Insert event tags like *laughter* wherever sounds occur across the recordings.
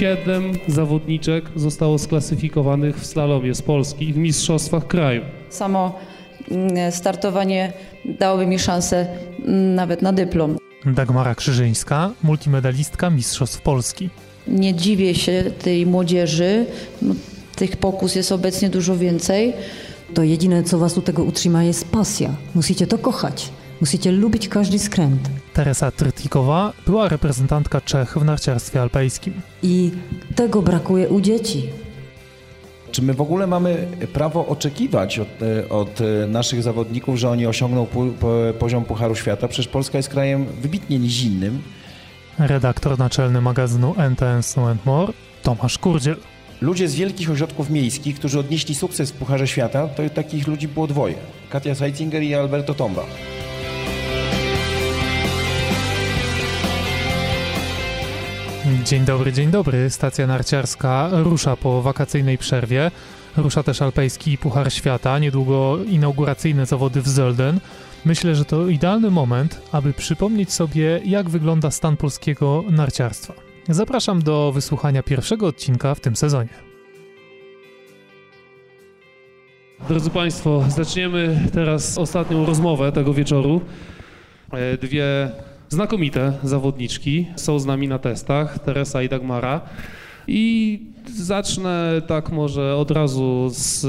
siedem zawodniczek zostało sklasyfikowanych w slalomie z Polski w mistrzostwach kraju. Samo mm, startowanie dałoby mi szansę mm, nawet na dyplom. Dagmara Krzyżyńska, multimedalistka Mistrzostw Polski. Nie dziwię się tej młodzieży. No, tych pokus jest obecnie dużo więcej. To jedyne, co was do tego utrzyma, jest pasja. Musicie to kochać. Musicie lubić każdy skręt. Teresa Trytikowa była reprezentantka Czech w narciarstwie alpejskim. I tego brakuje u dzieci. Czy my w ogóle mamy prawo oczekiwać od, e, od e, naszych zawodników, że oni osiągną pu, po, poziom Pucharu Świata? Przecież Polska jest krajem wybitnie nizinnym. Redaktor naczelny magazynu NTN Snow More Tomasz Kurdziel. Ludzie z wielkich ośrodków miejskich, którzy odnieśli sukces w Pucharze Świata, to takich ludzi było dwoje. Katia Seitzinger i Alberto Tomba. Dzień dobry, dzień dobry. Stacja narciarska rusza po wakacyjnej przerwie. Rusza też alpejski Puchar Świata, niedługo inauguracyjne zawody w Zölden. Myślę, że to idealny moment, aby przypomnieć sobie, jak wygląda stan polskiego narciarstwa. Zapraszam do wysłuchania pierwszego odcinka w tym sezonie. Drodzy Państwo, zaczniemy teraz ostatnią rozmowę tego wieczoru. E, Dwie znakomite zawodniczki są z nami na testach, Teresa i Dagmara. I zacznę tak może od razu z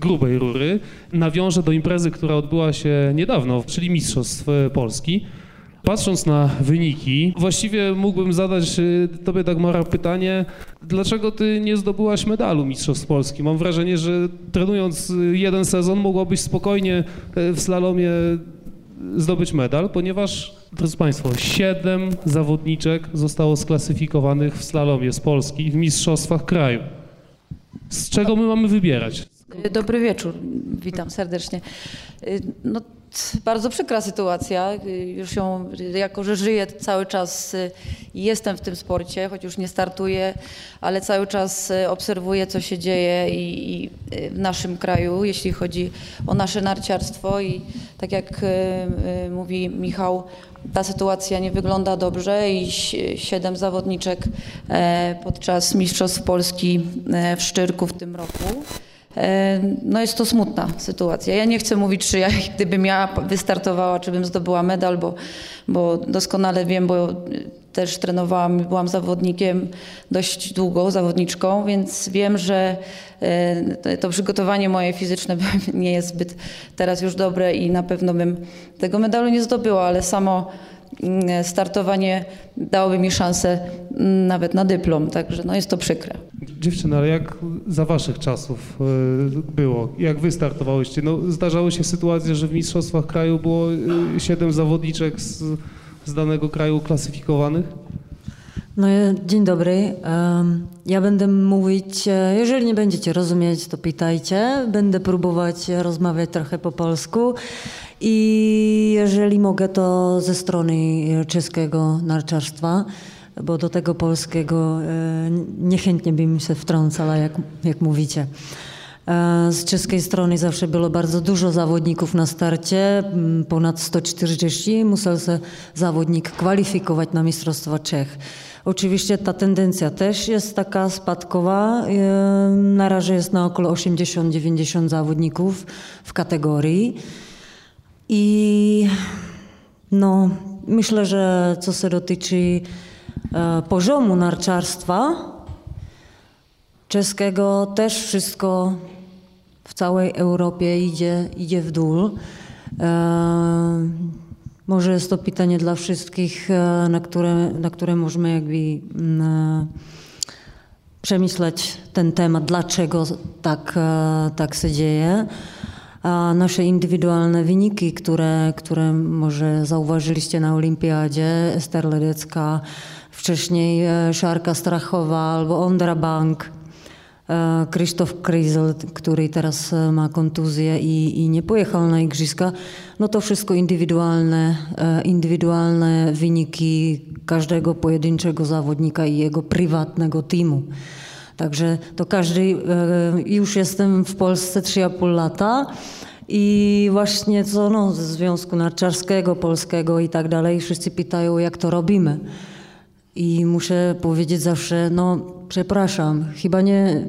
grubej rury. Nawiążę do imprezy, która odbyła się niedawno, czyli Mistrzostw Polski. Patrząc na wyniki, właściwie mógłbym zadać y, Tobie, Dagmara, pytanie, dlaczego Ty nie zdobyłaś medalu Mistrzostw Polski? Mam wrażenie, że trenując y, jeden sezon mogłabyś spokojnie y, w slalomie zdobyć medal, ponieważ, drodzy Państwo, siedem zawodniczek zostało sklasyfikowanych w slalomie z Polski w Mistrzostwach kraju. Z czego my mamy wybierać? Dobry wieczór, witam serdecznie. Y, No, bardzo przykra sytuacja. Y, Już ją, y, jako że żyję cały czas y, jestem w tym sporcie, choć już nie startuję, ale cały czas y, obserwuję, co się dzieje i, i y, w naszym kraju, jeśli chodzi o nasze narciarstwo. I tak jak y, y, mówi Michał, ta sytuacja nie wygląda dobrze i siedem zawodniczek e, podczas Mistrzostw Polski e, w Szczyrku w tym roku. E, No jest to smutna sytuacja. Ja nie chcę mówić, czy ja *laughs* gdybym ja wystartowała, czy bym zdobyła medal, bo, bo doskonale wiem, bo też trenowałam, byłam zawodnikiem dość długo, zawodniczką, więc wiem, że e, to przygotowanie moje fizyczne *laughs* nie jest zbyt teraz już dobre i na pewno bym tego medalu nie zdobyła, ale samo startowanie dałoby mi szansę mm, nawet na dyplom, także no jest to przykre. Dziewczyny, ale jak za waszych czasów y, było? Jak wy startowałyście? No, zdarzały się sytuacje, że w Mistrzostwach Kraju było y, siedem zawodniczek z, z danego kraju klasyfikowanych? No, e, dzień dobry. Ja będę mówić, e, jeżeli nie będziecie rozumieć, to pytajcie. Będę próbować rozmawiać trochę po polsku. I jeżeli mogę, to ze strony e, czeskiego narciarstwa, bo do tego polskiego e, niechętnie bym się wtrącała, jak, jak mówicie. E, Z czeskiej strony zawsze było bardzo dużo zawodników na starcie, ponad 140. Musiał się zawodnik kwalifikować na Mistrzostwa Czech. Oczywiście ta tendencja też jest taka spadkowa. Na razie jest na około 80-90 zawodników w kategorii. I no, myślę, że co się dotyczy e, poziomu narciarstwa, czeskiego też wszystko w całej Europie idzie, idzie w dół. E, może jest to pytanie dla wszystkich, e, na które, na które możemy jakby mm, e, przemyśleć ten temat, dlaczego tak, e, tak się dzieje. A nasze indywidualne wyniki, które, które może zauważyliście na Olimpiadzie, Ester Ledecka, wcześniej e, Szarka Strachowa albo Ondra Bank, e, Krzysztof Kryzel, który teraz e, ma kontuzję i, i nie pojechał na igrzyska, no to wszystko indywidualne, indywidualne wyniki każdego pojedynczego zawodnika i jego prywatnego teamu. Także to każdy, e, już jestem w Polsce 3,5 lata i właśnie co no, ze Związku Narciarskiego, Polskiego i tak dalej, wszyscy pytają, jak to robimy. I muszę powiedzieć zawsze, no przepraszam, chyba nie,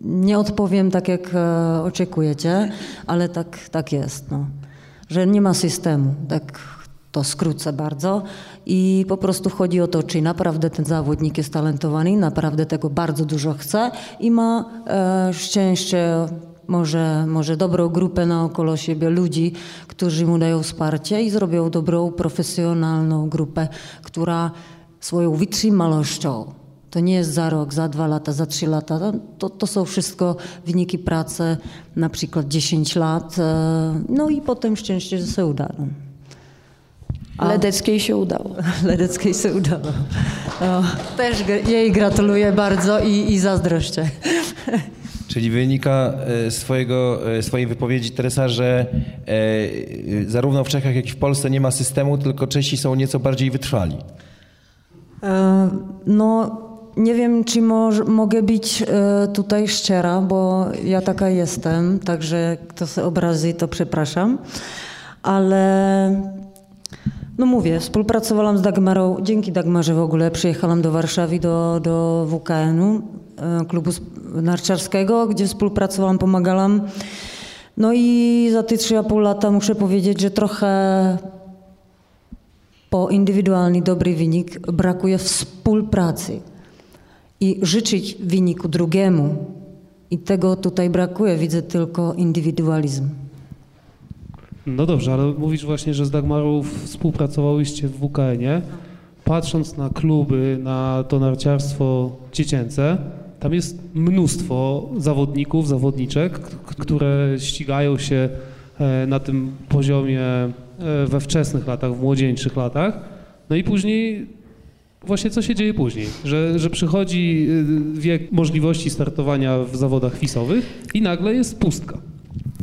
nie odpowiem tak, jak e, oczekujecie, ale tak, tak jest, no. że nie ma systemu, tak to skrócę bardzo. I po prostu chodzi o to, czy naprawdę ten zawodnik jest talentowany, naprawdę tego bardzo dużo chce i ma e, szczęście, może, może dobrą grupę naokoło siebie ludzi, którzy mu dają wsparcie i zrobią dobrą, profesjonalną grupę, która swoją wytrzymałością to nie jest za rok, za dwa lata, za trzy lata. To, to są wszystko wyniki pracy, na przykład 10 lat. e, No i potem szczęście, że się uda. A- Ledeckiej się udało. *laughs* Ledeckiej się udało. No, też jej gratuluję bardzo i, i zazdroszczę. *laughs* Czyli wynika e, z swojego, e, swojej wypowiedzi Teresa, że e, e, zarówno w Czechach, jak i w Polsce nie ma systemu, tylko Czesi są nieco bardziej wytrwali. E, No, nie wiem, czy moż, mogę być e, tutaj szczera, bo ja taka jestem, także kto się obrazi, to przepraszam. Ale no mówię, współpracowałam z Dagmarą, dzięki Dagmarze w ogóle przyjechałam do Warszawy, do, do WKN-u, e, klubu narciarskiego, gdzie współpracowałam, pomagałam. No i za te 3,5 lata muszę powiedzieć, że trochę po indywidualny dobry wynik brakuje współpracy i życzyć wyniku drugiemu. I tego tutaj brakuje, widzę tylko indywidualizm. No dobrze, ale mówisz właśnie, że z Dagmarą współpracowałyście w WKN-ie. Patrząc na kluby, na to narciarstwo dziecięce, tam jest mnóstwo zawodników, zawodniczek, które ścigają się e, na tym poziomie e, we wczesnych latach, w młodzieńczych latach. No i później właśnie co się dzieje później? Że, że przychodzi y, wiek możliwości startowania w zawodach fisowych i nagle jest pustka.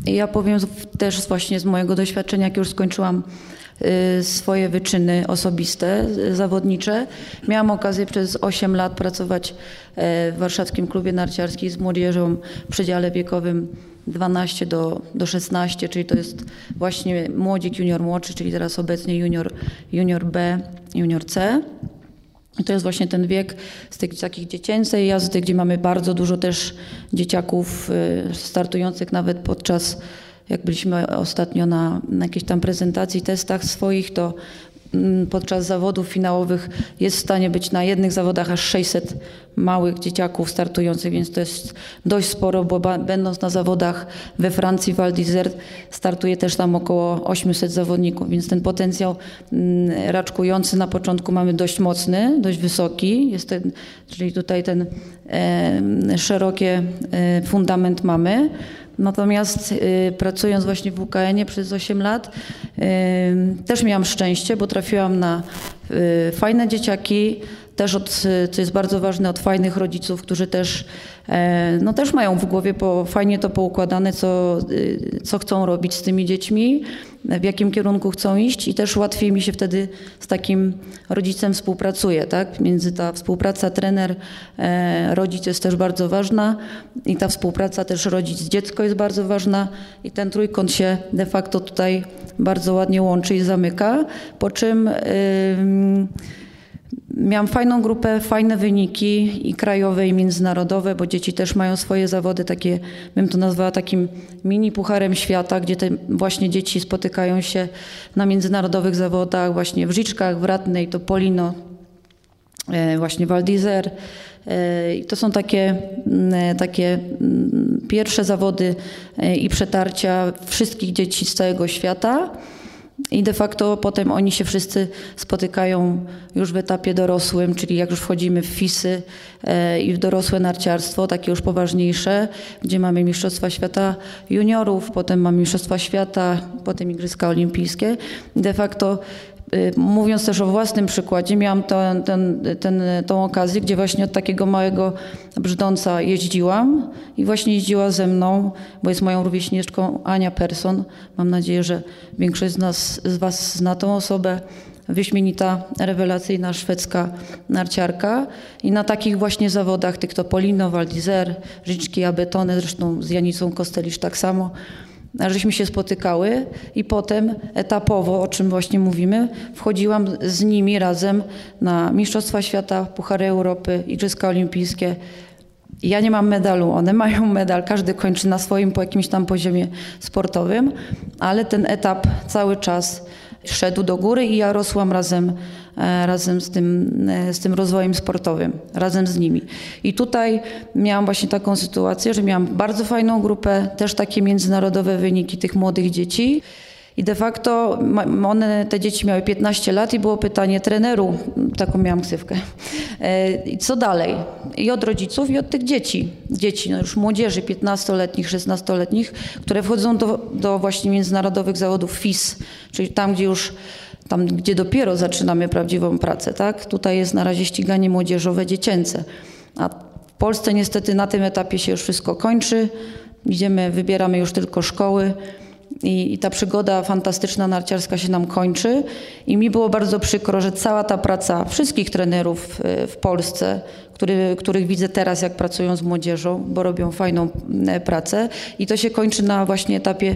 Ja powiem też właśnie z mojego doświadczenia, jak już skończyłam y, swoje wyczyny osobiste, y, zawodnicze. Miałam okazję przez 8 lat pracować e, w Warszawskim Klubie Narciarskim z młodzieżą w przedziale wiekowym 12 do, do 16, czyli to jest właśnie młodzik junior młodszy, czyli teraz obecnie junior, junior B, junior C. To jest właśnie ten wiek z tych takich dziecięcej jazdy, gdzie mamy bardzo dużo też dzieciaków y, startujących nawet podczas, jak byliśmy ostatnio na, na jakiejś tam prezentacji, testach swoich, to podczas zawodów finałowych jest w stanie być na jednych zawodach aż 600 małych dzieciaków startujących, więc to jest dość sporo, bo będąc na zawodach we Francji, Val d'Isère, startuje też tam około 800 zawodników, więc ten potencjał mm, raczkujący na początku mamy dość mocny, dość wysoki, jest ten, czyli tutaj ten e, szerokie e, fundament mamy. Natomiast y, pracując właśnie w UKN-ie przez 8 lat, y, też miałam szczęście, bo trafiłam na y, fajne dzieciaki, też od, co jest bardzo ważne, od fajnych rodziców, którzy też, e, no też mają w głowie po, fajnie to poukładane, co, y, co chcą robić z tymi dziećmi, w jakim kierunku chcą iść i też łatwiej mi się wtedy z takim rodzicem współpracuje, tak? Między ta współpraca trener, e, rodzic jest też bardzo ważna i ta współpraca też rodzic-dziecko jest bardzo ważna i ten trójkąt się de facto tutaj bardzo ładnie łączy i zamyka, po czym ym, Miałam fajną grupę, fajne wyniki i krajowe, i międzynarodowe, bo dzieci też mają swoje zawody, takie, bym to nazwała takim mini pucharem świata, gdzie te właśnie dzieci spotykają się na międzynarodowych zawodach, właśnie w Żiczkach, w Ratnej, to Polino, e, właśnie Val d'Isère. E, I to są takie, mm, takie pierwsze zawody e, i przetarcia wszystkich dzieci z całego świata. I de facto potem oni się wszyscy spotykają już w etapie dorosłym, czyli jak już wchodzimy w FISy e, i w dorosłe narciarstwo, takie już poważniejsze, gdzie mamy Mistrzostwa Świata Juniorów, potem mamy Mistrzostwa Świata, potem Igrzyska Olimpijskie. De facto Mówiąc też o własnym przykładzie, miałam ten, ten, ten, tą okazję, gdzie właśnie od takiego małego brzdąca jeździłam i właśnie jeździła ze mną, bo jest moją rówieśniczką Ania Persson. Mam nadzieję, że większość z, nas, z Was zna tą osobę. Wyśmienita, rewelacyjna szwedzka narciarka i na takich właśnie zawodach, tych to Polino, Val d'Isère, Życzki, Abetone, zresztą z Janicą Kostelisz tak samo, żeśmy się spotykały i potem etapowo, o czym właśnie mówimy, wchodziłam z nimi razem na Mistrzostwa Świata, Puchary Europy, Igrzyska Olimpijskie. Ja nie mam medalu, one *laughs* mają medal, każdy kończy na swoim po jakimś tam poziomie sportowym, ale ten etap cały czas szedł do góry i ja rosłam razem, e, razem z, tym, e, z tym rozwojem sportowym, razem z nimi. I tutaj miałam właśnie taką sytuację, że miałam bardzo fajną grupę, też takie międzynarodowe wyniki tych młodych dzieci. I de facto one, te dzieci miały 15 lat i było pytanie treneru, taką miałam ksywkę, e, co dalej? I od rodziców i od tych dzieci, dzieci, no już młodzieży 15-letnich, 16-letnich, które wchodzą do, do właśnie międzynarodowych zawodów FIS, czyli tam, gdzie już tam, gdzie dopiero zaczynamy prawdziwą pracę, tak? Tutaj jest na razie ściganie młodzieżowe, dziecięce. A w Polsce niestety na tym etapie się już wszystko kończy. Idziemy, wybieramy już tylko szkoły. I, I, ta przygoda fantastyczna narciarska się nam kończy. I mi było bardzo przykro, że cała ta praca wszystkich trenerów w, w Polsce, który, których widzę teraz, jak pracują z młodzieżą, bo robią fajną e, pracę, i to się kończy na właśnie etapie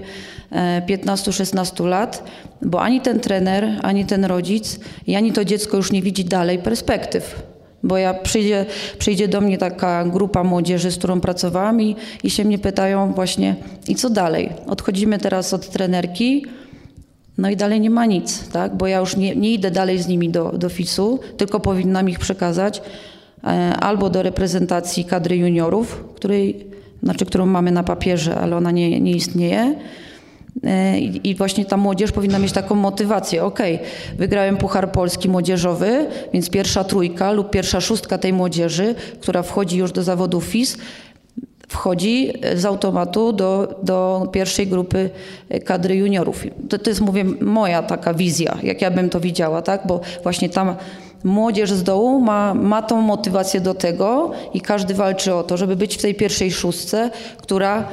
15-16 e, lat, bo ani ten trener, ani ten rodzic, ani to dziecko już nie widzi dalej perspektyw. Bo ja przyjdzie, przyjdzie do mnie taka grupa młodzieży, z którą pracowałam i, i się mnie pytają właśnie, i co dalej? Odchodzimy teraz od trenerki, no i dalej nie ma nic, tak? Bo ja już nie, nie idę dalej z nimi do, do FIS-u, tylko powinnam ich przekazać e, albo do reprezentacji kadry juniorów, której, znaczy, którą mamy na papierze, ale ona nie, nie istnieje, E, I właśnie ta młodzież powinna mieć taką motywację. Ok, wygrałem Puchar Polski Młodzieżowy, więc pierwsza trójka lub pierwsza szóstka tej młodzieży, która wchodzi już do zawodów FIS, wchodzi z automatu do, do pierwszej grupy kadry juniorów. To, to jest, mówię, moja taka wizja, jak ja bym to widziała, tak? Bo właśnie tam młodzież z dołu ma, ma tą motywację do tego i każdy walczy o to, żeby być w tej pierwszej szóstce, która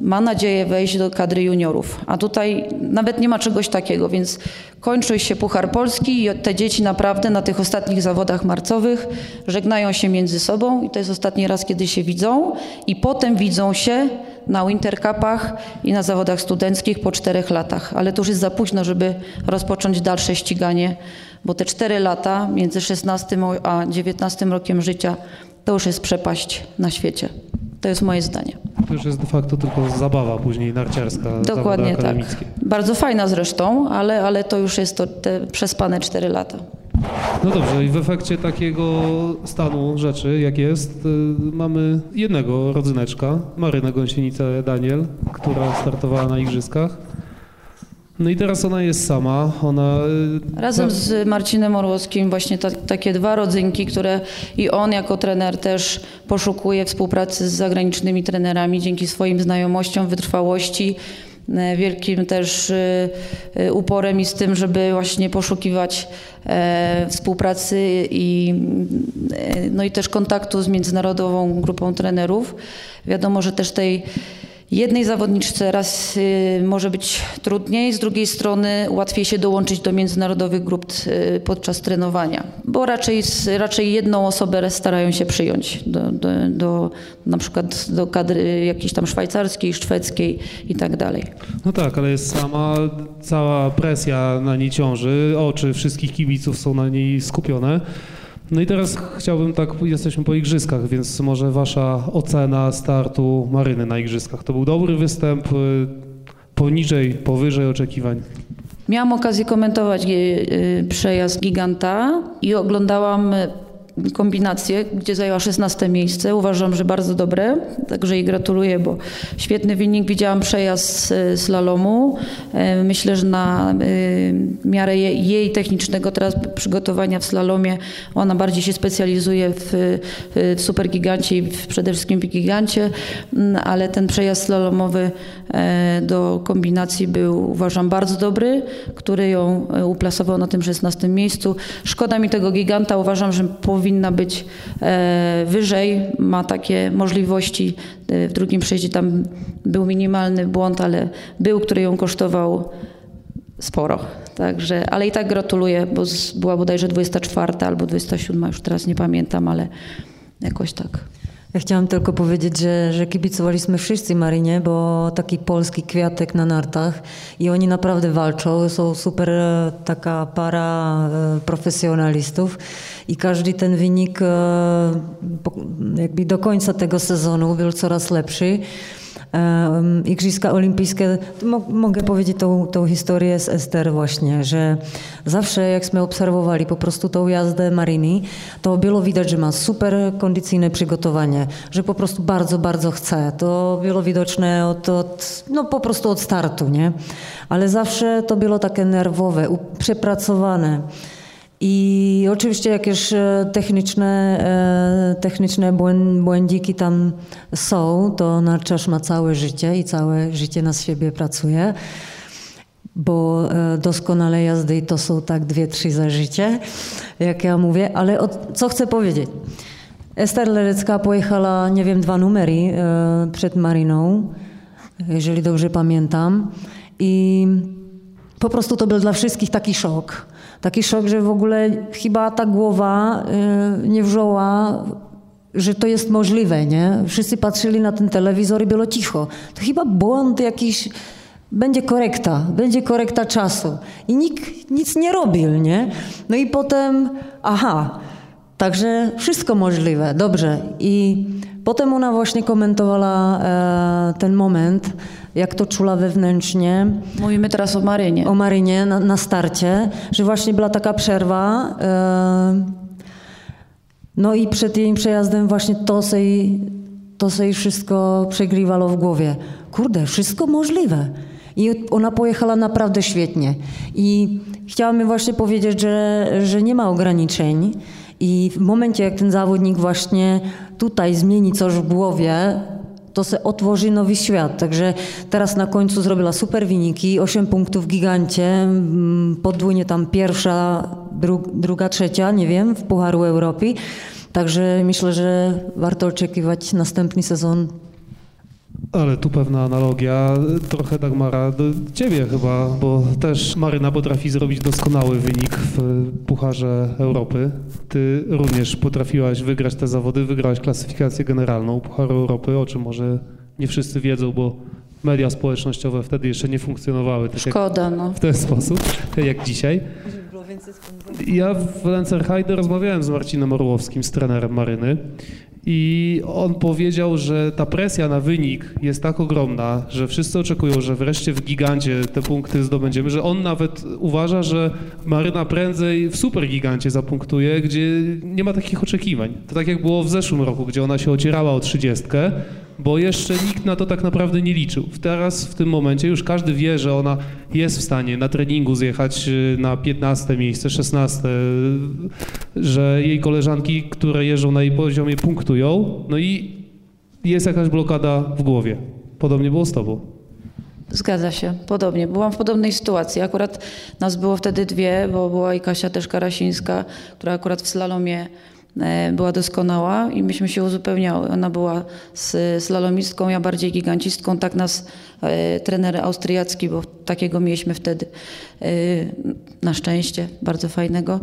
ma nadzieję wejść do kadry juniorów. A tutaj nawet nie ma czegoś takiego, więc kończy się Puchar Polski i te dzieci naprawdę na tych ostatnich zawodach marcowych żegnają się między sobą i to jest ostatni raz, kiedy się widzą i potem widzą się na Wintercupach i na zawodach studenckich po czterech latach. Ale to już jest za późno, żeby rozpocząć dalsze ściganie, bo te cztery lata między 16 a 19 rokiem życia to już jest przepaść na świecie. To jest moje zdanie. To już jest de facto tylko zabawa później narciarska, Dokładnie tak. Bardzo fajna zresztą, ale, ale to już jest to te przespane 4 lata. No dobrze, i w efekcie takiego stanu rzeczy, jak jest, y, mamy jednego rodzyneczka, Marynę Gąsienicę Daniel, która startowała na igrzyskach. No i teraz ona jest sama. Ona... Y, Razem z Marcinem Orłowskim właśnie ta, takie dwa rodzynki, które i on jako trener też poszukuje współpracy z zagranicznymi trenerami dzięki swoim znajomościom, wytrwałości, y, wielkim też y, uporem i z tym, żeby właśnie poszukiwać e, współpracy i, no i też kontaktu z międzynarodową grupą trenerów. Wiadomo, że też tej Jednej zawodniczce raz y, może być trudniej, z drugiej strony łatwiej się dołączyć do międzynarodowych grup y, podczas trenowania, bo raczej, raczej jedną osobę starają się przyjąć do, do, do na przykład do kadry jakiejś tam szwajcarskiej, szwedzkiej i tak dalej. No tak, ale jest sama, cała presja na niej ciąży, oczy wszystkich kibiców są na niej skupione. No i teraz chciałbym tak, jesteśmy po igrzyskach, więc może wasza ocena startu Maryny na igrzyskach. To był dobry występ, y, poniżej, powyżej oczekiwań? Miałam okazję komentować y, y, przejazd giganta i oglądałam kombinację, gdzie zajęła 16 miejsce. Uważam, że bardzo dobre, także jej gratuluję, bo świetny wynik. Widziałam przejazd slalomu. E, myślę, że na e, miarę jej technicznego teraz przygotowania w slalomie ona bardziej się specjalizuje w, w supergigancie i przede wszystkim w gigancie, mm, ale ten przejazd slalomowy e, do kombinacji był uważam bardzo dobry, który ją uplasował na tym 16 miejscu. Szkoda mi tego giganta, uważam, że powinien powinna być e, wyżej, ma takie możliwości. E, w drugim przejściu tam był minimalny błąd, ale był, który ją kosztował sporo. Także, ale i tak gratuluję, bo była bodajże 24 albo 27, już teraz nie pamiętam, ale jakoś tak. Ja chciałam tylko powiedzieć, że, że kibicowaliśmy wszyscy Marinie, bo taki polski kwiatek na nartach i oni naprawdę walczą, są super e, taka para e, profesjonalistów i każdy ten wynik e, jakby do końca tego sezonu był coraz lepszy. Igrzyska Olimpijskie, mo mogę powiedzieć tą, tą historię z Ester właśnie, że zawsze jakśmy obserwowali po prostu tą jazdę Marini, to było widać, że ma super kondycyjne przygotowanie, że po prostu bardzo, bardzo chce. To było widoczne od, od no po prostu od startu, nie? Ale zawsze to było takie nerwowe, przepracowane. I oczywiście jakieś e, techniczne, e, techniczne błędiki tam są, to narciarz ma całe życie i całe życie na siebie pracuje, bo e, doskonale jazdy to są tak dwie, trzy za życie, jak ja mówię, ale co chcę powiedzieć? Ester Lerecka pojechała, nie wiem, dwa numery przed Mariną, jeżeli dobrze pamiętam. I po prostu to był dla wszystkich taki szok taki szok, że w ogóle chyba ta głowa y, nie wzięła, że to jest możliwe, nie? Wszyscy patrzyli na ten telewizor i było cicho. To chyba błąd jakiś, będzie korekta, będzie korekta czasu. I nikt nic nie robił, nie? No i potem, aha, także wszystko możliwe, dobrze. I potem ona właśnie komentowała e, ten moment, jak to czula wewnętrznie. Mówimy teraz o Marynie. O Marynie na, na starcie, że właśnie była taka przerwa. E, no i przed jej przejazdem właśnie to jej, to jej wszystko przegrywało w głowie. Kurde, wszystko możliwe. I ona pojechała naprawdę świetnie. I chciałam właśnie powiedzieć, że, że nie ma ograniczeń. I w momencie, jak ten zawodnik właśnie tutaj zmieni coś w głowie, to se otworzy nowy świat. Także teraz na końcu zrobiła super wyniki, 8 punktów w gigancie, mm, podwójnie tam pierwsza, dru, druga, trzecia, nie wiem, w Pucharu Europy. Także myślę, że warto oczekiwać następny sezon ale tu pewna analogia, trochę Dagmara do ciebie chyba, bo też Maryna potrafi zrobić doskonały wynik w Pucharze Europy. Ty również potrafiłaś wygrać te zawody, wygrałaś klasyfikację generalną Pucharu Europy, o czym może nie wszyscy wiedzą, bo media społecznościowe wtedy jeszcze nie funkcjonowały tak Szkoda, no. w ten sposób, jak dzisiaj. Ja w Lencerheide rozmawiałem z Marcinem Orłowskim, z trenerem Maryny i on powiedział, że ta presja na wynik jest tak ogromna, że wszyscy oczekują, że wreszcie w gigancie te punkty zdobędziemy, że on nawet uważa, że Maryna prędzej w supergigancie zapunktuje, gdzie nie ma takich oczekiwań. To tak jak było w zeszłym roku, gdzie ona się ocierała o trzydziestkę, bo jeszcze nikt na to tak naprawdę nie liczył. Teraz, w tym momencie już każdy wie, że ona jest w stanie na treningu zjechać y, na 15 miejsce, 16, że jej koleżanki, które jeżdżą na jej poziomie, punktują, no i jest jakaś blokada w głowie. Podobnie było z tobą. Zgadza się, podobnie. Byłam w podobnej sytuacji. Akurat nas było wtedy dwie, bo była i Kasia też Karasińska, która akurat w slalomie była doskonała i myśmy się uzupełniały. Ona była slalomistką, ja bardziej gigancistką. Tak nas e, trener austriacki, bo takiego mieliśmy wtedy e, na szczęście, bardzo fajnego,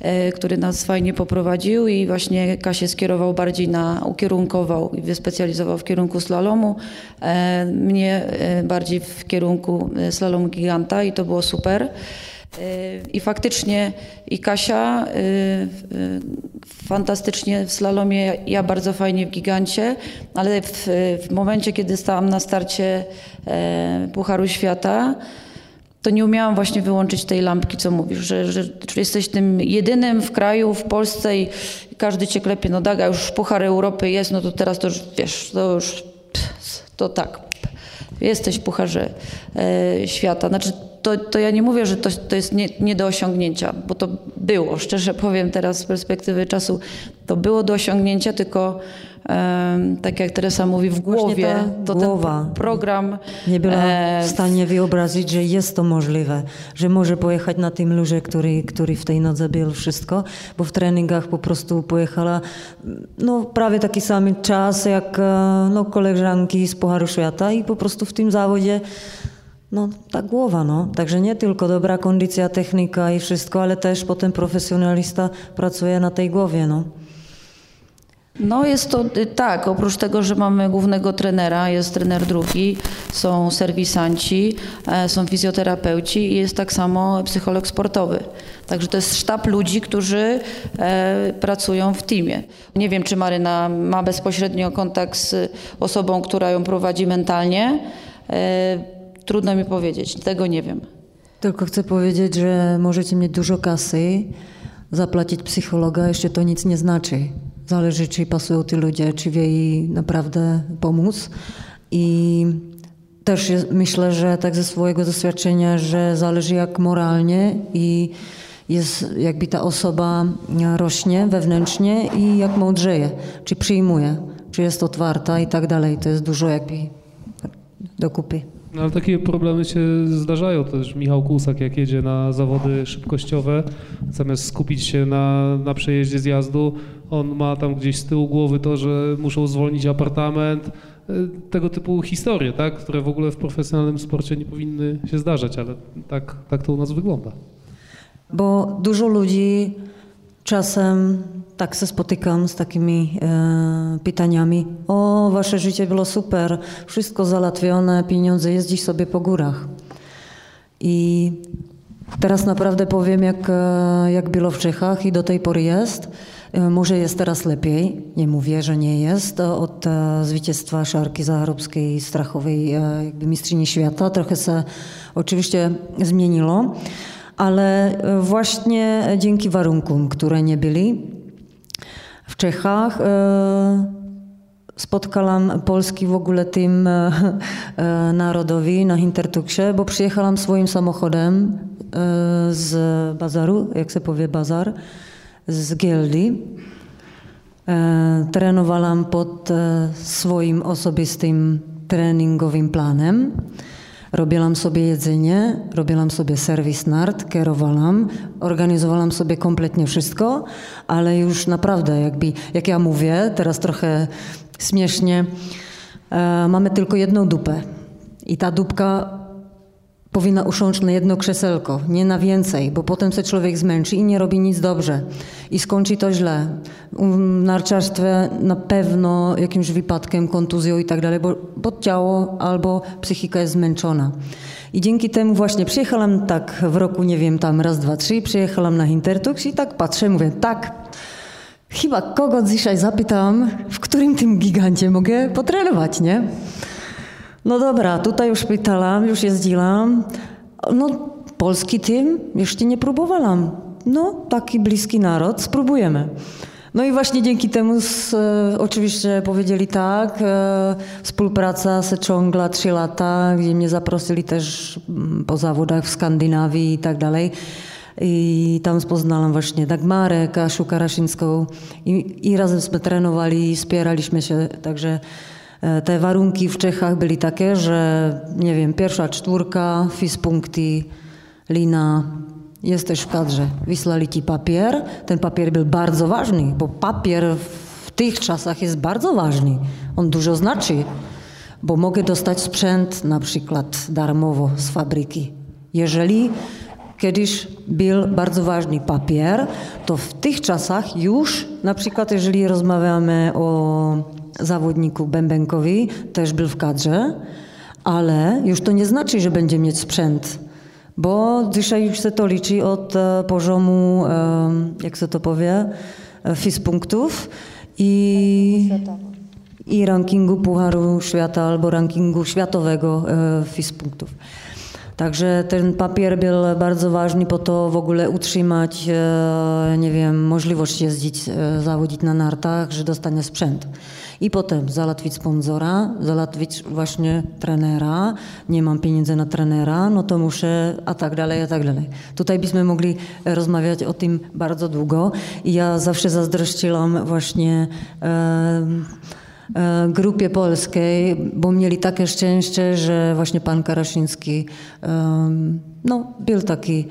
e, który nas fajnie poprowadził i właśnie Kasię skierował bardziej na, ukierunkował i wyspecjalizował w kierunku slalomu, e, mnie e, bardziej w kierunku slalomu giganta i to było super. I faktycznie i Kasia y, y, fantastycznie w slalomie, ja bardzo fajnie w gigancie, ale w, w momencie, kiedy stałam na starcie e, Pucharu Świata, to nie umiałam właśnie wyłączyć tej lampki, co mówisz, że, że jesteś tym jedynym w kraju, w Polsce i każdy cię klepie, no daga, już Puchar Europy jest, no to teraz to już, wiesz, to już, to tak, jesteś Pucharze e, Świata. Znaczy to, to ja nie mówię, że to, to jest nie, nie do osiągnięcia, bo to było, szczerze powiem teraz z perspektywy czasu, to było do osiągnięcia, tylko tak jak Teresa mówi, w głowie, to głowa ten program... Nie była e, w stanie wyobrazić, że jest to możliwe, że może pojechać na tym luże, który, który w tej nodze był wszystko, bo w treningach po prostu pojechała no, prawie taki sam czas jak e, no, koleżanki z Pucharu Świata i po prostu w tym zawodzie no, ta głowa, no. Także nie tylko dobra kondycja, technika i wszystko, ale też potem profesjonalista pracuje na tej głowie, no. No jest to y, tak, oprócz tego, że mamy głównego trenera, jest trener drugi, są serwisanci, e, są fizjoterapeuci i jest tak samo psycholog sportowy. Także to jest sztab ludzi, którzy e, pracują w teamie. Nie wiem, czy Maryna ma bezpośrednio kontakt z osobą, która ją prowadzi mentalnie. Trudno mi powiedzieć, tego nie wiem. Tylko chcę powiedzieć, że możecie mieć dużo kasy, zapłacić psychologa, jeszcze to nic nie znaczy. Zależy, czy pasują ci ludzie, czy wie jej naprawdę pomóc. I też myślę, że tak ze swojego doświadczenia, że zależy jak moralnie i jest jakby ta osoba rośnie wewnętrznie i jak mądrzeje, czy przyjmuje, czy jest otwarta i tak dalej. To jest dużo jakby dokupy. No, ale takie problemy się zdarzają też. Michał Kusak, jak jedzie na zawody szybkościowe, zamiast skupić się na, na przejeździe zjazdu, on ma tam gdzieś z tyłu głowy to, że muszą zwolnić apartament, y, tego typu historie, tak? które w ogóle w profesjonalnym sporcie nie powinny się zdarzać, ale tak, tak to u nas wygląda. Bo dużo ludzi czasem tak się spotykam z takimi e, pytaniami. O, wasze życie było super, wszystko załatwione, pieniądze, jeździć sobie po górach. I teraz naprawdę powiem, jak, e, jak było w Czechach i do tej pory jest. E, może jest teraz lepiej, nie mówię, że nie jest. Od e, zwycięstwa Szarki Zacharubskiej, Strachowej, jakby mistrzyni świata, trochę się oczywiście zmieniło ale właśnie dzięki warunkom, które nie byli w Czechach, spotkałam polski w ogóle tym narodowi na Hintertuksie, bo przyjechałam swoim samochodem z bazaru, jak się powie bazar, z Gildi. Trenowałam pod swoim osobistym treningowym planem. Robiłam sobie jedzenie, robiłam sobie serwis nart, kierowałam, organizowałam sobie kompletnie wszystko, ale już naprawdę, jakby, jak ja mówię, teraz trochę śmiesznie, e, mamy tylko jedną dupę. I ta dupka powinna usiąść na jedno krzeselko, nie na więcej, bo potem się człowiek zmęczy i nie robi nic dobrze. I skończy to źle. W narciarstwie na pewno jakimś wypadkiem, kontuzją i tak dalej, bo, ciało albo psychika jest zmęczona. I dzięki temu właśnie przyjechałam tak w roku, nie wiem, tam raz, dwa, trzy, przyjechałam na Intertux i tak patrzę, mówię, tak, chyba kogo dzisiaj zapytam, w którym tym gigancie mogę potrenować, nie? No dobra, tutaj już pytałam, już jeździłam. No, polski team jeszcze nie próbowałam. No, taki bliski naród, spróbujemy. No i właśnie dzięki temu z, e, oczywiście powiedzieli tak. E, współpraca se ciągła trzy lata, gdzie mnie zaprosili też mm, po zawodach w Skandynawii i tak dalej. I tam poznałam właśnie Dagmarę, Kasiu Karaszyńską i, i razem trenowali, wspieraliśmy się, także te warunki w Czechach byli takie, że nie wiem, pierwsza czwórka, fispunkty, lina, jesteś w kadrze. Wysłali ci papier. Ten papier był bardzo ważny, bo papier w tych czasach jest bardzo ważny. On dużo znaczy, bo mogę dostać sprzęt na przykład darmowo z fabryki. Jeżeli kiedyś był bardzo ważny papier, to w tych czasach już, na przykład jeżeli rozmawiamy o zawodniku Bębenkowi, też był w kadrze, ale już to nie znaczy, że będzie mieć sprzęt, bo dzisiaj już się to liczy od e, poziomu, e, jak się to powie, e, FIS punktów i, i rankingu Pucharu Świata albo rankingu światowego FIS punktów. Także ten papier był bardzo ważny po to w ogóle utrzymać, nie wiem, możliwość jeździć, zawodzić na nartach, że dostanie sprzęt. I potem załatwić sponsora, załatwić właśnie trenera. Nie mam pieniędzy na trenera, no to muszę, a tak dalej, a tak dalej. Tutaj byśmy mogli rozmawiać o tym bardzo długo. I ja zawsze zazdrościłam właśnie e, grupie polskiej, bo mieli takie szczęście, że właśnie pan Karaszyński no, był taki,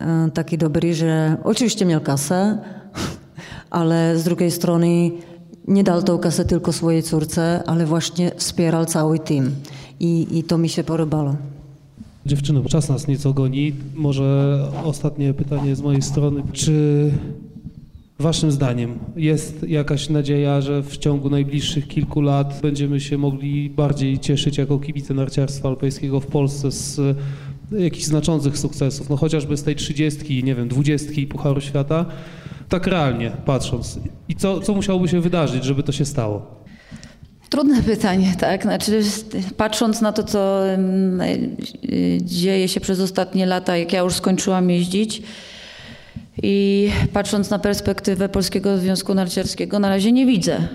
e, taki dobry, że oczywiście miał kasę, *laughs* ale z drugiej strony nie dał tą kasę tylko swojej córce, ale właśnie wspierał cały team. I, i to mi się podobało. Dziewczyno, czas nas nieco goni. Może ostatnie pytanie z mojej strony. Czy Waszym zdaniem jest jakaś nadzieja, że w ciągu najbliższych kilku lat będziemy się mogli bardziej cieszyć jako kibice narciarstwa alpejskiego w Polsce z jakichś znaczących sukcesów, no chociażby z tej trzydziestki, nie wiem, dwudziestki Pucharu Świata, tak realnie patrząc. I co, co musiałoby się wydarzyć, żeby to się stało? Trudne pytanie, tak. Znaczy, patrząc na to, co y, dzieje się przez ostatnie lata, jak ja już skończyłam jeździć i patrząc na perspektywę Polskiego Związku Narciarskiego, na razie nie widzę.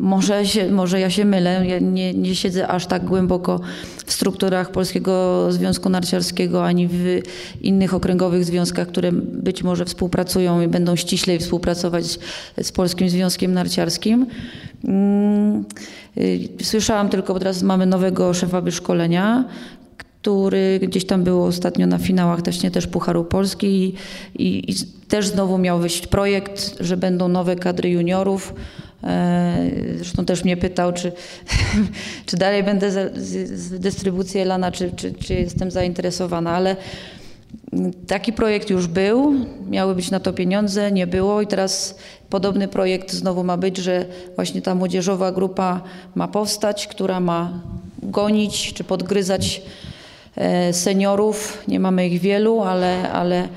Może, się, może ja się mylę, ja nie, nie siedzę aż tak głęboko w strukturach Polskiego Związku Narciarskiego, ani w innych okręgowych związkach, które być może współpracują i będą ściślej współpracować z Polskim Związkiem Narciarskim. Mm, y, Słyszałam tylko, bo teraz mamy nowego szefa wyszkolenia, który gdzieś tam był ostatnio na finałach właśnie też Pucharu Polski i, i, i też znowu miał wyjść projekt, że będą nowe kadry juniorów. E, Zresztą też mnie pytał, czy, *laughs* czy dalej będę z dystrybucji Elana, czy, czy, czy jestem zainteresowana, ale Taki projekt już był, miały być na to pieniądze, nie było i teraz podobny projekt znowu ma być, że właśnie ta młodzieżowa grupa ma powstać, która ma gonić czy podgryzać e, seniorów. Nie mamy ich wielu, ale, ale,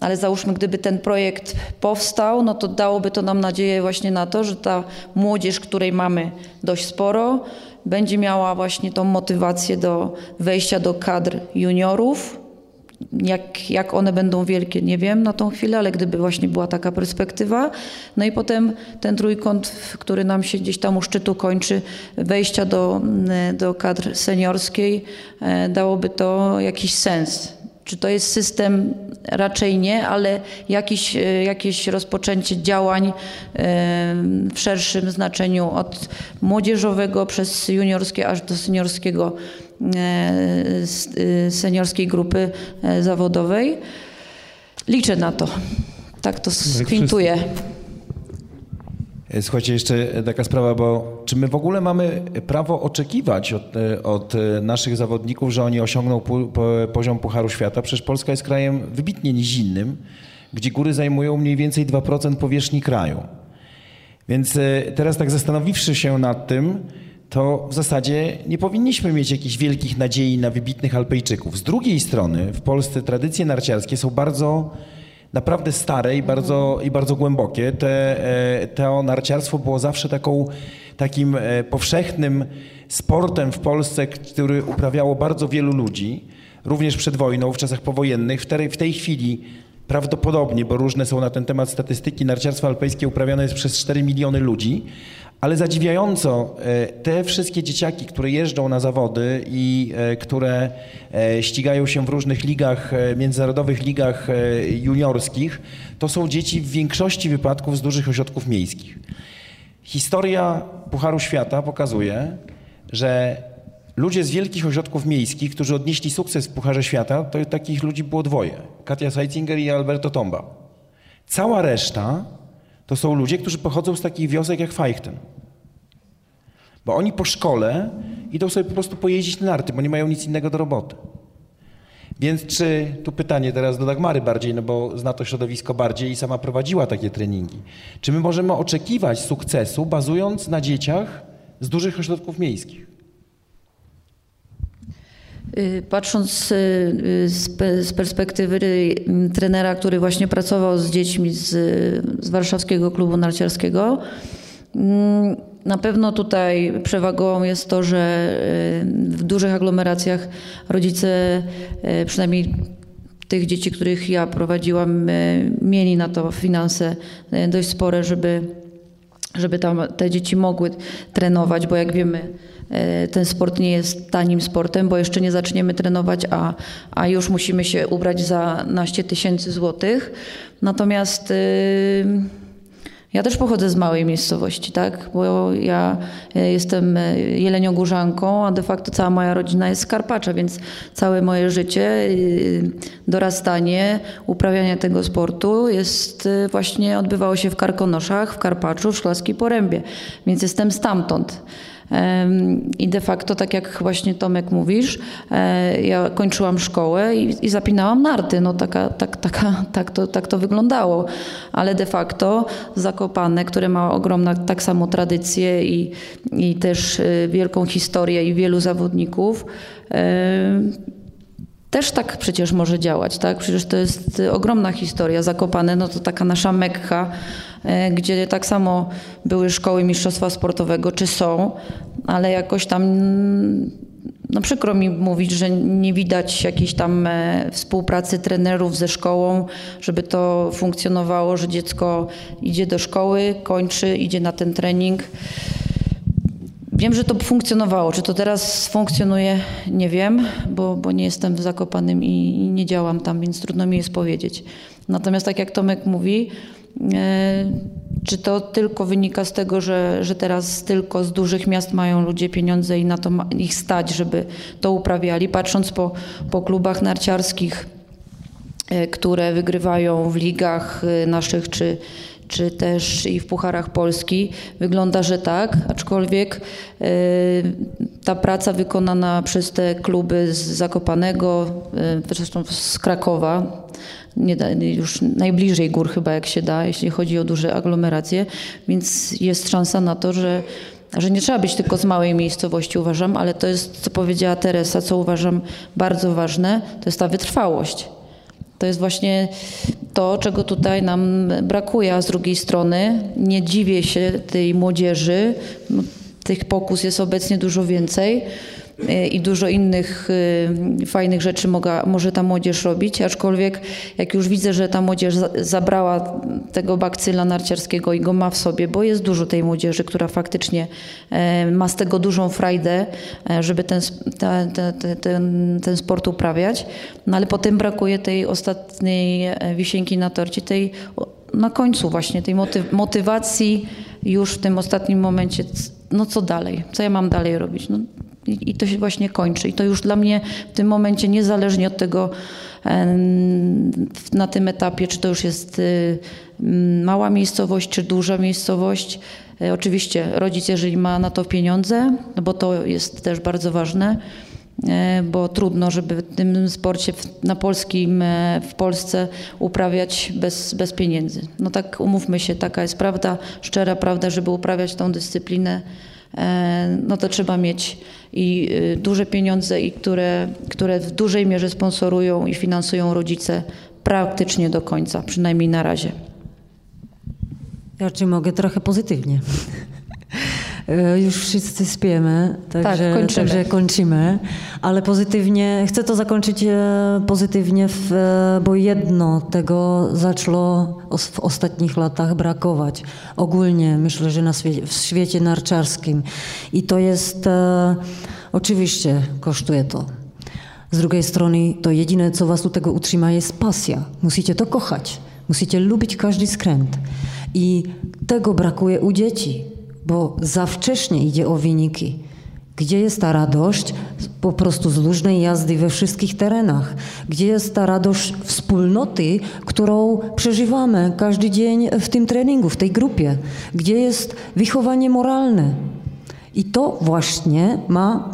ale załóżmy, gdyby ten projekt powstał, no to dałoby to nam nadzieję właśnie na to, że ta młodzież, której mamy dość sporo, będzie miała właśnie tą motywację do wejścia do kadr juniorów, jak, jak one będą wielkie, nie wiem na tą chwilę, ale gdyby właśnie była taka perspektywa. No i potem ten trójkąt, który nam się gdzieś tam u szczytu kończy, wejścia do, do kadr seniorskiej, e, dałoby to jakiś sens. Czy to jest system? Raczej nie, ale jakiś, e, jakieś rozpoczęcie działań e, w szerszym znaczeniu od młodzieżowego przez juniorskie aż do seniorskiego e, seniorskiej grupy zawodowej. Liczę na to. Tak to skwintuję. E, Słuchajcie, jeszcze taka sprawa, bo czy my w ogóle mamy prawo oczekiwać od, e, od e, naszych zawodników, że oni osiągną pu, po, poziom Pucharu Świata? Przecież Polska jest krajem wybitnie nizinnym, gdzie góry zajmują mniej więcej 2% powierzchni kraju. Więc teraz tak zastanowiwszy się nad tym, to w zasadzie nie powinniśmy mieć jakichś wielkich nadziei na wybitnych Alpejczyków. Z drugiej strony w Polsce tradycje narciarskie są bardzo naprawdę stare i bardzo, i bardzo głębokie. Te, e, to narciarstwo było zawsze taką, takim e, powszechnym sportem w Polsce, który uprawiało bardzo wielu ludzi, również przed wojną, w czasach powojennych. W tej, w tej chwili prawdopodobnie, bo różne są na ten temat statystyki, narciarstwo alpejskie uprawiane jest przez 4 miliony ludzi, ale zadziwiająco e, te wszystkie dzieciaki, które jeżdżą na zawody i e, które e, ścigają się w różnych ligach, międzynarodowych ligach juniorskich, to są dzieci w większości wypadków z dużych ośrodków miejskich. Historia Pucharu Świata pokazuje, że ludzie z wielkich ośrodków miejskich, którzy odnieśli sukces w Pucharze Świata, to takich ludzi było dwoje. Katia Seitzinger i Alberto Tomba. Cała reszta to są ludzie, którzy pochodzą z takich wiosek jak Feichten. Bo oni po szkole idą sobie po prostu pojeździć na narty, bo nie mają nic innego do roboty. Więc czy, tu pytanie teraz do Dagmary bardziej, no bo zna to środowisko bardziej i sama prowadziła takie treningi. Czy my możemy oczekiwać sukcesu bazując na dzieciach z dużych ośrodków miejskich? Y, Patrząc y, y, z pe- z perspektywy trenera, który właśnie pracował z dziećmi z, z warszawskiego klubu narciarskiego, mm, na pewno tutaj przewagą jest to, że w dużych aglomeracjach rodzice, przynajmniej tych dzieci, których ja prowadziłam, mieli na to finanse dość spore, żeby żeby tam te dzieci mogły trenować, bo jak wiemy, ten sport nie jest tanim sportem, bo jeszcze nie zaczniemy trenować, a, a już musimy się ubrać za naście tysięcy złotych. Natomiast y, ja też pochodzę z małej miejscowości, tak? Bo ja e, jestem e, jeleniogórzanką, a de facto cała moja rodzina jest z więc całe moje życie, y, dorastanie, uprawianie tego sportu jest y, właśnie odbywało się w Karkonoszach, w Karpaczu, w Szklarskiej Porębie, więc jestem stamtąd. I de facto, tak jak właśnie Tomek mówisz, e, ja kończyłam szkołę i, i zapinałam narty. No taka, tak, taka, tak, to, tak to wyglądało. Ale de facto Zakopane, które ma ogromną tak samo tradycję i, i też e, wielką historię i wielu zawodników, też tak przecież może działać, tak? Przecież to jest ogromna historia. Zakopane, no to taka nasza Mekka, e, gdzie tak samo były szkoły mistrzostwa sportowego, czy są, ale jakoś tam, no przykro mi mówić, że nie widać jakiejś tam e, współpracy trenerów ze szkołą, żeby to funkcjonowało, że dziecko idzie do szkoły, kończy, idzie na ten trening. Wiem, że to funkcjonowało. Czy to teraz funkcjonuje, nie wiem, bo, bo nie jestem w Zakopanym i, i nie działam tam, więc trudno mi jest powiedzieć. Natomiast tak jak Tomek mówi, e, czy to tylko wynika z tego, że, że teraz tylko z dużych miast mają ludzie pieniądze i na to ich stać, żeby to uprawiali? Patrząc po, po klubach narciarskich, e, które wygrywają w ligach e, naszych czy, czy też i w Pucharach Polski. Wygląda, że tak, aczkolwiek ta praca wykonana przez te kluby z Zakopanego, zresztą z Krakowa, nie da, już najbliżej gór chyba jak się da, jeśli chodzi o duże aglomeracje, więc jest szansa na to, że że nie trzeba być tylko z małej miejscowości, uważam, ale to jest, co powiedziała Teresa, co uważam bardzo ważne, to jest ta wytrwałość. To jest właśnie to, czego tutaj nam brakuje, a z drugiej strony nie dziwię się tej młodzieży. No, tych pokus jest obecnie dużo więcej. Y, i dużo innych y, fajnych rzeczy może ta młodzież robić, aczkolwiek jak już widzę, że ta młodzież zabrała tego bakcyla narciarskiego i go ma w sobie, bo jest dużo tej młodzieży, która faktycznie e, ma z tego dużą frajdę, e, żeby ten, ten, ten, sport uprawiać, no ale potem brakuje tej ostatniej e, wisienki na torcie, tej na końcu właśnie tej motywacji już w tym ostatnim momencie, no co dalej, co ja mam dalej robić. No, i, to się właśnie kończy. I to już dla mnie w tym momencie, niezależnie od tego, na tym etapie, czy to już jest y, mała miejscowość, czy duża miejscowość. E, oczywiście rodzic, jeżeli ma na to pieniądze, bo to jest też bardzo ważne, e, bo trudno, żeby w tym sporcie na polskim, e, w Polsce uprawiać bez, bez pieniędzy. No tak umówmy się, taka jest prawda, szczera prawda, żeby uprawiać tą dyscyplinę no to trzeba mieć i y, duże pieniądze, i które, które w dużej mierze sponsorują i finansują rodzice praktycznie do końca, przynajmniej na razie. Ja czy mogę trochę pozytywnie. E, już wszyscy spiemy, także, tak, kończymy. także kończymy. Ale pozytywnie, chcę to zakończyć e, pozytywnie, w, e, bo jedno tego zaczęło w ostatnich latach brakować. Ogólnie myślę, że na świecie, w świecie narciarskim. I to jest, oczywiście kosztuje to. Z drugiej strony to jedyne, co was do tego utrzyma jest pasja. Musicie to kochać. Musicie lubić każdy skręt. I tego brakuje u dzieci bo za wcześnie idzie o wyniki. Gdzie jest ta radość po prostu z luźnej jazdy we wszystkich terenach? Gdzie jest ta radość wspólnoty, którą przeżywamy każdy dzień w tym treningu, w tej grupie? Gdzie jest wychowanie moralne? I to właśnie ma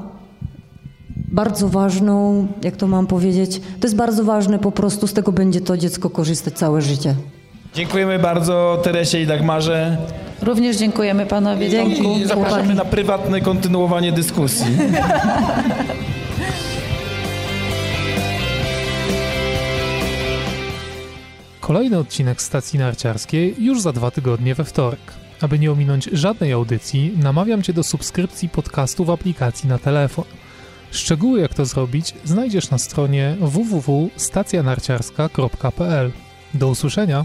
bardzo ważną, jak to mam powiedzieć, to jest bardzo ważne, po prostu z tego będzie to dziecko korzystać całe życie. Dziękujemy bardzo Teresie i Dagmarze. Również dziękujemy panowie. Dzięki. I zapraszamy na prywatne kontynuowanie dyskusji. *laughs* Kolejny odcinek stacji narciarskiej już za dwa tygodnie we wtorek. Aby nie ominąć żadnej audycji, namawiam Cię do subskrypcji podcastu w aplikacji na telefon. Szczegóły jak to zrobić znajdziesz na stronie www.stacjanarciarska.pl. Do usłyszenia!